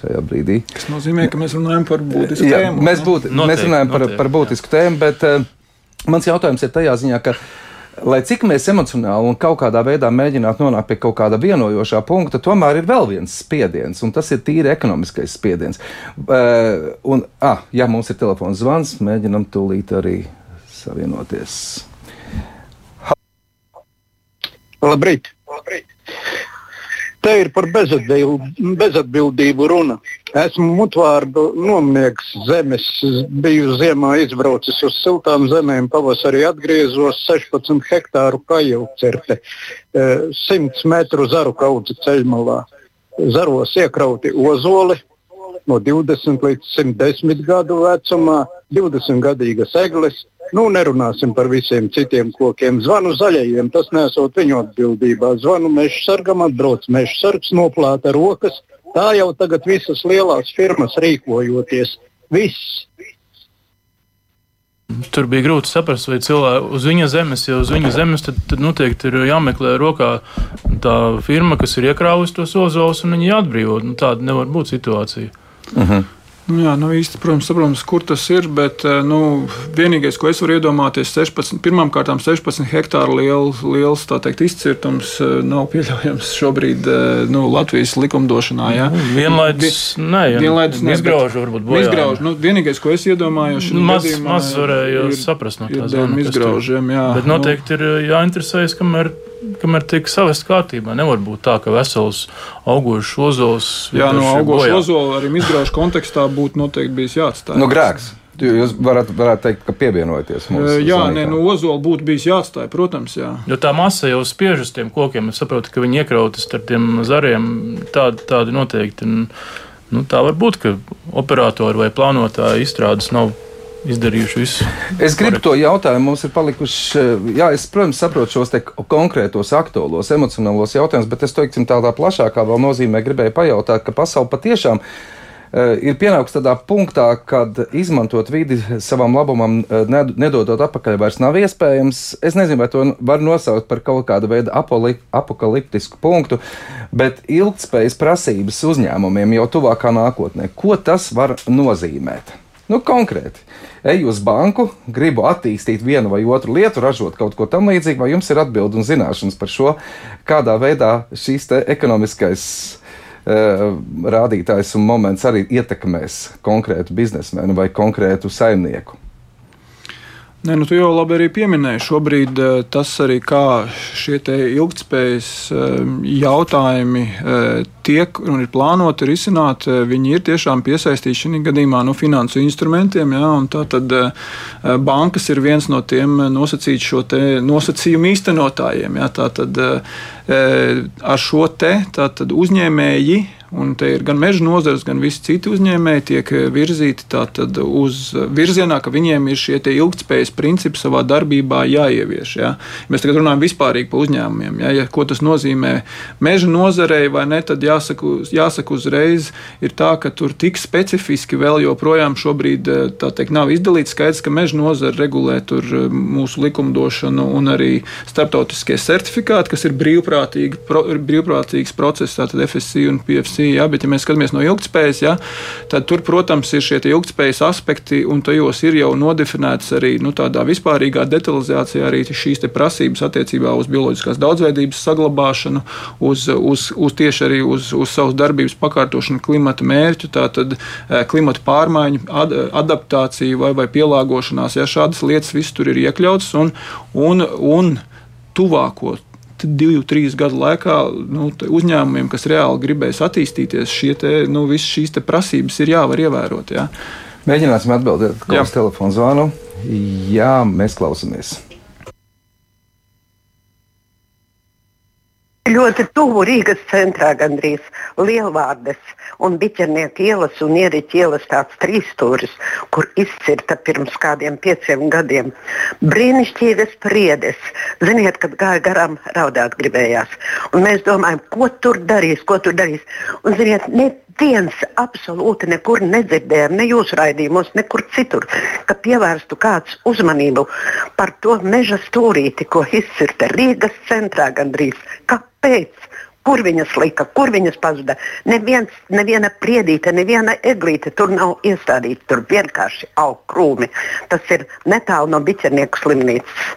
šajā brīdī. Tas nozīmē, ka mēs runājam par būtisku Jā, tēmu. Mēs, būt, noteikti, mēs runājam par, noteikti, par būtisku jā. tēmu, bet uh, mans jautājums ir tajā ziņā, ka lai cik mēs emocionāli un kaut kādā veidā mēģinātu nonākt pie kaut kāda vienojošā punkta, tomēr ir vēl viens spiediens, un tas ir tīri ekonomiskais spiediens. Uh, un, ah, ja mums ir telefons zvans, mēģinam tūlīt arī savienoties. Labrīt! Labrīt. Te ir par bezatbildību runa. Esmu mutvārdu nomniegs zemes, biju ziemā izbraucis uz siltām zemēm, pavasarī atgriezos 16 hektāru kajaucerte, 100 metru zaru kaudzi ceļmalā. Zaros iekrauti ozoli, no 20 līdz 110 gadu vecumā, 20 gadīgas eglis. Nu, nerunāsim par visiem citiem kokiem. Zvanu zaļajiem, tas nesot viņu atbildībā. Zvanu meža sargam, atbrauc meža sargs, noplāta rokas. Tā jau tagad visas lielās firmas rīkojoties. Viss. Tur bija grūti saprast, vai cilvēki uz viņa zemes, ja uz viņa zemes, tad, tad noteikti ir jāmeklē rokā tā firma, kas ir iekrāvusi tos ozolus, un viņi jāatbrīvo. Nu, tāda nevar būt situācija. Uh -huh. Nu, jā, nav īsti protams, saprotams, kur tas ir. Bet eh, nu, vienīgais, ko es varu iedomāties, ir 16, pirmkārt 16 hektāru liel, liels teikt, izcirtums. eh, Nav pieļaujams šobrīd eh, nu, Latvijas likumdošanā. Ja? Vienlaidus, nē, ja Vienlaidus ne, izgrauž, varbūt bojā. Izgrauž. Nu, vienīgais, ko es iedomājos, Nu, maz, maz varēja saprast no ir tā tur- izgraužiem. Jā, Bet noteikti ir jāinteresējas, kamēr, kamēr tiek savest kārtībā. Nevar būt tā, ka vesels augošs ozols. Nu, jā no bojā. ozola arī izgraužu kontekstā būtu noteikti bijis jāatstāj. Nu, grēks. Jūs varat, varētu teikt, ka pievienojaties mums. Jā, nē, no ozola būtu bijis jāatstāj, protams. Jā. Jo tā masa jau spiež uz tiem kokiem. Es saprotu, ka viņi iekrautas ar tiem zariem. Tādi, tādi noteikti. Un, nu, tā var būt, ka operatori vai plānotāji izstrādes nav izdarījuši visu. Es gribu to jautājumu. Mums ir palikuši, eh, jā, es, protams, saprotu šos konkrētos, aktuālos, emocionālos jautājumus, bet es to teiksim, tādā plašākā vēl nozīmē gribēju pajautāt, ka pasaule patiešām eh, ir pienākusi tādā punktā, kad izmantot vidi savam labumam, eh, ned- nedodot atpakaļ, vairs nav iespējams. Es nezinu, vai to var nosaukt par kaut kādu veidu apokaliptisku punktu, bet ilgspējas prasības uzņēmumiem jau tuvākā nākotnē. Ko tas var nozīmēt? Nu, konkrēti, eju uz banku, gribu attīstīt vienu vai otru lietu, ražot kaut ko tamlīdzīgu, vai jums ir atbildi un zināšanas par šo, kādā veidā šīs ekonomiskais uh, rādītājs un moments arī ietekmēs konkrētu biznesmenu vai konkrētu saimnieku. Nē, nu, tu jau labi arī pieminēji. Šobrīd eh, tas arī kā šie ilgspējas eh, jautājumi eh, tiek un ir plānoti risināt, viņi ir tiešām piesaistīti šī gadījumā no finansu instrumentiem. Ja, tā tad bankas ir viens no tiem nosacīt šo nosacījumu īstenotājiem. Ja, tā tad ar šo te tātad uzņēmēji. Un te ir gan meža nozars, gan visi citi uzņēmēji tiek virzīti tātad uz virzienā, ka viņiem ir šie ilgspējas principi savā darbībā jāievieš. Ja? Mēs tagad runājam vispārīgi par uzņēmumiem. Ja? Ja, ko tas nozīmē meža nozarei vai ne, tad jāsaka, jāsaka uzreiz, ir tā, ka tur tik specifiski vēl joprojām šobrīd tā teikt, nav izdalīts. Skaidrs, ka meža nozara regulē mūsu likumdošanu un arī starptautiskie certifikāti, kas ir brīvprātīgi, pro, brīvprātīgs process, tātad FSC un PFC diskusija, ja, bet, ja mēs skatāmies no ilgspējas, ja, tad tur, protams, ir šie ilgspējas aspekti, un tajos ir jau nodefinēts arī nu, tādā vispārīgā detalizācijā arī šīs prasības attiecībā uz bioloģiskās daudzveidības saglabāšanu, uz, uz, uz tieši arī uz, uz savas darbības pakārtošanu klimata mērķu, tātad klimata pārmaiņu, ad, adaptāciju vai, vai pielāgošanās. Ja, šādas lietas viss tur ir iekļautas un, un, un tuvāko divu, trīs gadu laikā nu, uzņēmumiem, kas reāli gribēs attīstīties, šie te, nu, visas šīs prasības ir jāvar ievērot. Jā. Mēģināsim atbildēt uz telefonu zvanu. Jā, mēs klausāmies. Ļoti tuvu Rīgas centrā gandrīz Lielvārdes un Biķernieku ielas un Ieriķa ielas tāds trīsstūris, kur izcirta pirms kādiem pieciem gadiem. Brīnišķīgas priedes. Ziniet, kad gāja garām, raudāt gribējās. Un mēs domājam, ko tur darīs, ko tur darīs. Un ziniet, ne viens absolūti nekur nedzirdējām, ne jūsu raidījumos, nekur citur, ka pievērstu kāds uzmanību par to meža stūrīti, ko izcirta Rīgas centrā gandrīz. Kāpēc? Kur viņas lika, kur viņas pazuda? Neviens, neviena priedīte, neviena eglīte tur nav iestādīta. Tur vienkārši aug krūmi. Tas ir netālu no biķernieku slimnīcas.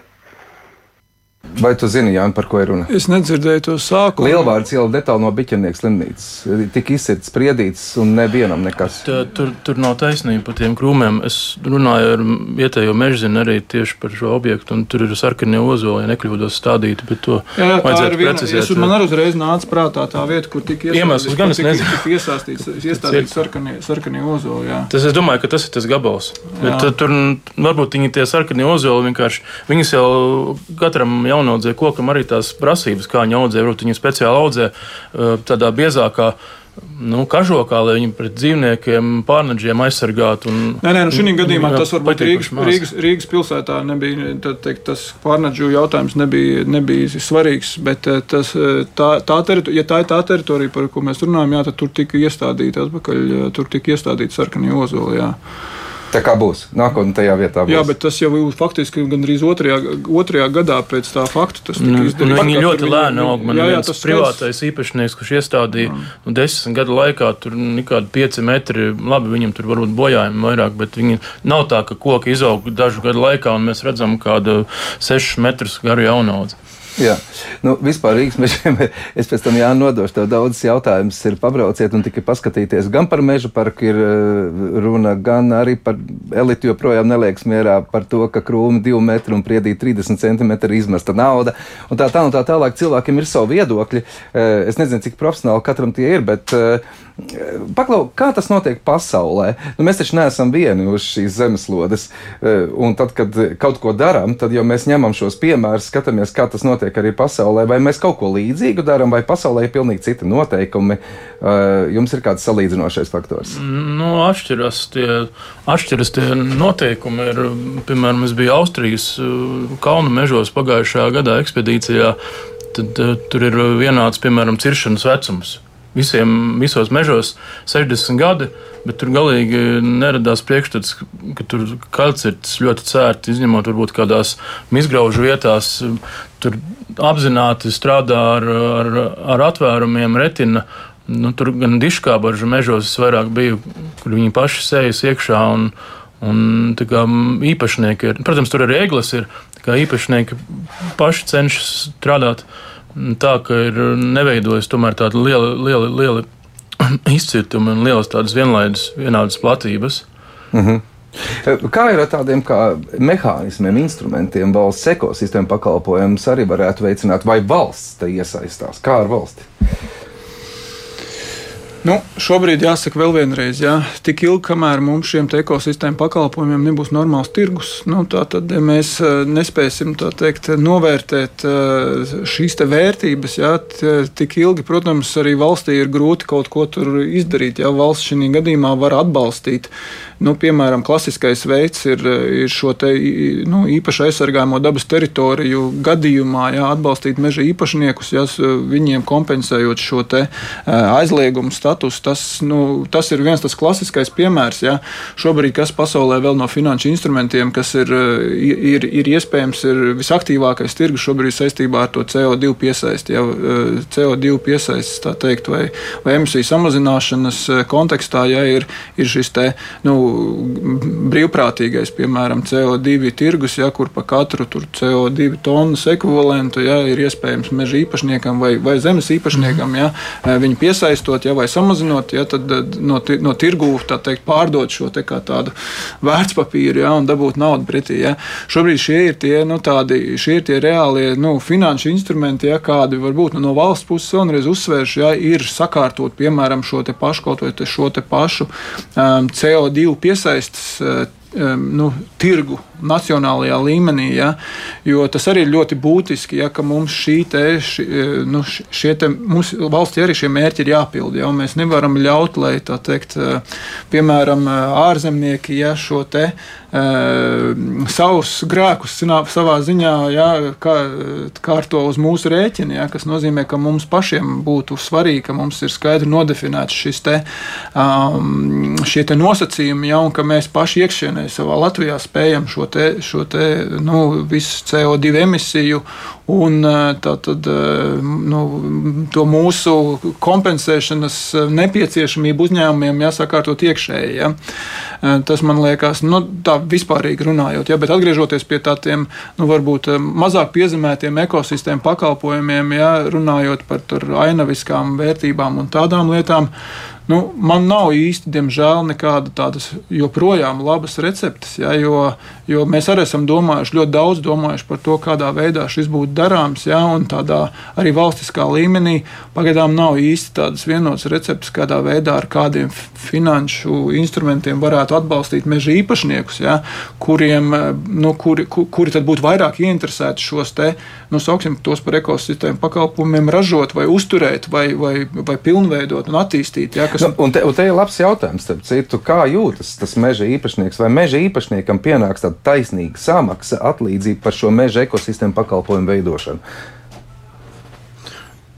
Vai tu zini, Jānis, par ko ir runa? Es nedzirdēju to sākumu. Lielvārds iela netālu no biķernieku slimnīcas. Tik izsirds spriedīts un nevienam nekas. Tā, tur, tur nav taisnība par tiem krūmiem. Es runāju ar vietējo mežzinu arī tieši par šo objektu, un tur ir sarkanie ozoli, ja nekļūdos stādīti, bet to Jā, jā, tā ir vajadzētu viena. precizēt. Es, man arī uzreiz nāca prātā tā vieta, kur tika Iemesls gan es kur tika- nezinu. tika iesaistīts, iestādīts sarkanie, sarkanie ozoli. Jā. Tas, es domāju, ka tas ir tas gabals. Bet, Jā. uh, tur varbūt viņi tie sarkanie ozoli vienkārši. Viņas jau katram jaunaudzē kokam arī tās prasības, kā viņi audzē. Varbūt viņi speciāli audzē uh, tādā biezākā nu, kažokā, lai viņi pret dzīvniekiem, pārnaģiem aizsargātu. Un, nē, nē, nu šī gadījumā jā, tas varbūt Rīgas, Rīgas, Rīgas pilsētā nebija, teikt, tas pārnaģu jautājums nebija, nebija svarīgs, bet eh, tas, eh, tā, tā, teritorija, ja tā ir tā teritorija, par ko mēs runājam, jā, tad tur tika iestādīta atpakaļ, tur tika iestādīta sarkanie ozoli. Jā. Tā kā būs. Nākotnē tajā vietā būs. Jā, bet tas jau faktiski gandrīz otrajā, otrajā gadā pēc tā fakta tas nu. Nu, viņi ļoti lēni aug. Man jā, jā, tas privātais skaidrs. īpašnieks, kurš iestādīja jā. nu, desmit gadu laikā, tur nekādi pieci metri, labi, viņam tur varbūt bojājumi vairāk, bet viņi nav tā, ka koki izaug dažu gadu laikā un mēs redzam kādu sešus metrus garu jaunaudzi. Jā, nu, vispār Rīgas mežiem es pēc tam jānodošu tev daudz jautājumus. Ir pabrauciet un tikai paskatīties gan par meža parku ir eh, runa, gan arī par elitu joprojām neliekas mierā par to, ka krūmi divi metri un priedī 30 centimetri izmesta nauda. Un tā tā un tā tālāk cilvēkiem ir savi viedokļi. Eh, es nezinu, cik profesionāli katram tie ir, bet uh, Paklau, kā tas notiek pasaulē? Nu, mēs taču neesam vieni uz šīs zemeslodes. E, un tad, kad kaut ko darām, tad jau mēs ņemam šos piemērus, skatāmies, kā tas notiek arī pasaulē. Vai mēs kaut ko līdzīgu darām, vai pasaulē ir pilnīgi citi noteikumi? E, jums ir kāds salīdzinošais faktors? Nu, atšķiras tie, atšķiras tie noteikumi. Ir, piemēram, es biju Austrijas e, kalnu mežos pagājušajā gadā ekspedīcijā. Tad, tur ir vienāds, piemēram, ciršanas vecums visiem, visos mežos 60 gadi, bet tur galīgi neradās priekšstats, ka tur kalcirts ļoti cērti, izņemot varbūt kādās izgraužu vietās. Tur apzināti strādā ar, ar, ar atvērumiem, retina. Nu, tur gan diškābaržu mežos es vairāk biju, kur viņi paši sējas iekšā un, un kā, īpašnieki ir. Protams, tur arī eglis ir, īpašnieki paši cenšas strādāt tā, ka ir neveidojas tomēr tāda liela, liela, liela izcirtuma un lielas tādas vienlaidas, vienādas platības. Mm -hmm. Kā ir ar tādiem kā mehānismiem, instrumentiem, valsts ekosistēmu pakalpojumus arī varētu veicināt, vai valsts te iesaistās? Kā ar valsti? Nu, šobrīd jāsaka vēl vienreiz, jā, tik ilgi, kamēr mums šiem ekosistēmu pakalpojumiem nebūs normāls tirgus, nu, tad mēs eh, nespēsim teikt, novērtēt eh, šīs te vērtības. Jā, tik ilgi, protams, arī valstī ir grūti kaut ko izdarīt. Jā, valsts šī gadījumā var atbalstīt Nu, piemēram, klasiskais veids ir, ir šo te, nu, īpaši aizsargājamo dabas teritoriju gadījumā jā, atbalstīt meža īpašniekus, jā, viņiem kompensējot šo aizliegumu statusu. Tas, nu, tas ir viens tas klasiskais piemērs. Jā. Šobrīd, kas pasaulē vēl no finanšu instrumentiem, kas ir, ir, ir iespējams, ir visaktīvākais tirgus šobrīd saistībā ar to CO2 piesaisti. Jā, CO2 piesaisti, tā teikt, vai, vai emisiju samazināšanas kontekstā, ja ir, ir šis te, nu, brīvprātīgais, piemēram, CO2 tirgus, ja, kur pa katru CO2 tonnas ekvivalentu ja, ir iespējams meža īpašniekam vai, vai zemes īpašniekam, ja, viņu piesaistot ja, vai samazinot, ja, tad no, no tirgū teikt, pārdot šo te tādu vērtspapīru ja, un dabūt naudu pretī. Ja. Šobrīd šie ir tie, nu, tādi, šie ir tie reālie nu, finanšu instrumenti, ja, kādi varbūt nu, no valsts puses vēlreiz uzsvēršu, ja, ir sakārtot piemēram šo pašu kaut vai šo pašu um, CO2 piesaistas eh, nu, tirgu nacionālajā līmenī. Ja, jo tas arī ir ļoti būtiski, ja, ka mums šī te, ši, nu, šie te, mums valstī arī šie mērķi ir jāpild. Ja, mēs nevaram ļaut, lai teikt, piemēram, ārzemnieki ja, šo te, uh, savus grēkus savā ziņā ja, kā, kārto uz mūsu rēķina, ja, kas nozīmē, ka mums pašiem būtu svarīgi, ka mums ir skaidri nodefinēts šis te, um, šie te nosacījumi, ja, un ka mēs paši iekšienē savā Latvijā spējam šo te, šo te, nu, visu CO2 emisiju un tātad, nu, to mūsu kompensēšanas nepieciešamību uzņēmumiem jāsakārtot iekšēji. Ja. Tas man liekas, nu, tā vispārīgi runājot, ja, bet atgriežoties pie tādiem, nu, varbūt mazāk piezemētiem ekosistēmu pakalpojumiem, ja, runājot par ainaviskām vērtībām un tādām lietām, Nu, man nav īsti, diemžēl, nekāda tādas joprojām labas receptes, ja, jo Jo mēs arī esam domājuši, ļoti daudz domājuši par to, kādā veidā šis būtu darāms. Un tādā arī valstiskā līmenī pagaidām nav īsti tādas vienotas receptes, kādā veidā ar kādiem finanšu instrumentiem varētu atbalstīt meža īpašniekus, ja, kuriem, nu, kuri, kuri tad būtu vairāk ieinteresēti šos te, nu, sauksim tos par ekosistēmu pakalpojumiem ražot vai uzturēt vai, vai, vai pilnveidot un attīstīt. Ja, kas... nu, un, te, un te ir labs jautājums, citu, kā jūtas tas meža īpašnieks vai meža īpašniekam pienāks tāds tāda taisnīga samaksa, atlīdzība par šo meža ekosistēmu pakalpojumu veidošanu.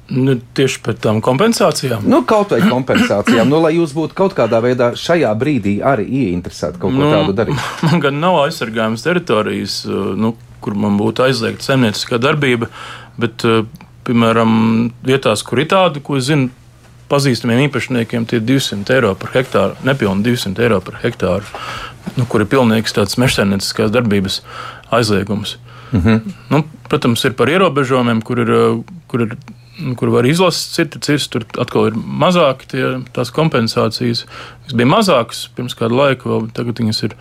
Nu, tieši par tām kompensācijām. Nu, kaut vai kompensācijām, nu, lai jūs būtu kaut kādā veidā šajā brīdī arī ieinteresēti kaut ko nu, tādu darīt. Man gan nav aizsargājamas teritorijas, nu, kur man būtu aizliegta zemnieciskā darbība, bet, piemēram, vietās, kur ir tāda, ko es zinu, pazīstamiem īpašniekiem tie ir 200 eiro par hektāru, nepilnīgi 200 eiro par hektāru nu, kur ir pilnīgs tāds mežsaimnieciskās darbības aizliegums. Mm -hmm. nu, protams, ir par ierobežojumiem, kur ir, kur ir kur var izlasīt, citi cirsti, tur atkal ir mazāki tie, tās kompensācijas. Tas bija mazāks pirms kāda laika, vēl tagad viņas ir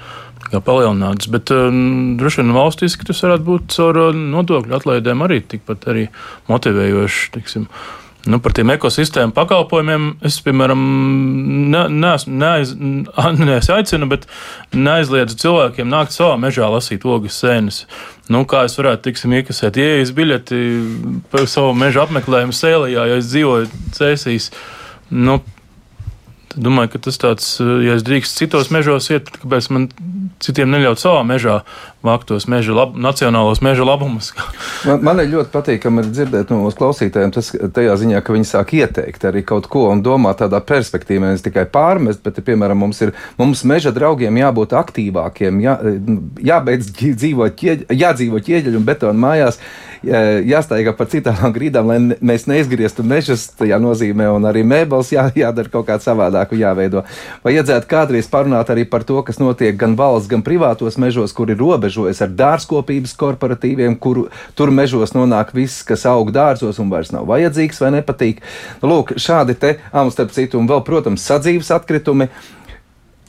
palielinātas. Bet um, droši vien valstiski tas varētu būt caur nodokļu atlaidēm arī tikpat arī motivējoši. Tiksim. Nu, par tiem ekosistēmu pakalpojumiem es, piemēram, ne, neesmu, neaiz, nees aicinu, bet neaizliedzu cilvēkiem nākt savā mežā lasīt ogas sēnes. Nu, kā es varētu, tiksim, iekasēt ieejas biļeti par savu meža apmeklējumu sēlijā, ja es dzīvoju cēsīs. Nu, Domāju, ka tas tāds, ja es drīkstu citos mežos iet, tad kāpēc man citiem neļaut savā mežā vākt tos meža lab, nacionālos meža labumus? man, man ir ļoti patīkami dzirdēt no mūsu klausītājiem, tas tajā ziņā, ka viņi sāk ieteikt arī kaut ko un domā tādā perspektīvā, nevis tikai pārmest, bet, piemēram, mums ir mums meža draugiem jābūt aktīvākiem, jā, jābeidz dzīvot, ķieģ, jādzīvo ķieģeļu un betonu mājās jāsteigā par citām grīdām, lai mēs neizgrieztu mežus. Tajā nozīmē, un arī mēbeles jā, jādara kaut kā savādāk, jāveido. Vai iedzētu kādreiz parunāt arī par to, kas notiek gan valsts, gan privātos mežos, kur ir robežojas ar dārzkopības korporatīviem, kur tur mežos nonāk viss, kas aug dārzos un vairs nav vajadzīgs vai nepatīk. Nu, lūk, šādi te, um, starp citu, un vēl, protams, sadzīves atkritumi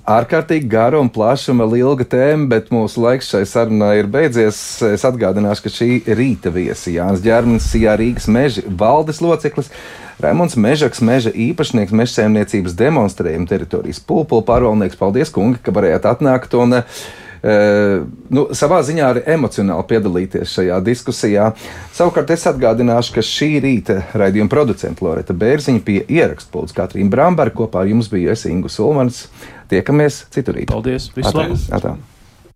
ārkārtīgi gara un plaša un ilga tēma, bet mūsu laiks šai sarunai ir beidzies. Es atgādināšu, ka šī rīta viesi Jānis Ģermans, Sijā Rīgas meža valdes loceklis. Raimunds Mežaks, meža īpašnieks, meža saimniecības demonstrējuma teritorijas pulpola pārvaldnieks. Paldies, kungi, ka varējāt atnākt un uh, nu, savā ziņā arī emocionāli piedalīties šajā diskusijā. Savukārt es atgādināšu, ka šī rīta raidījuma producents Loreta Bērziņa pie ierakstu pults Katrīna Brambara kopā ar jums bija es Ingu Sulmans. Tiekamies citur rīt. Paldies! Vislabāk!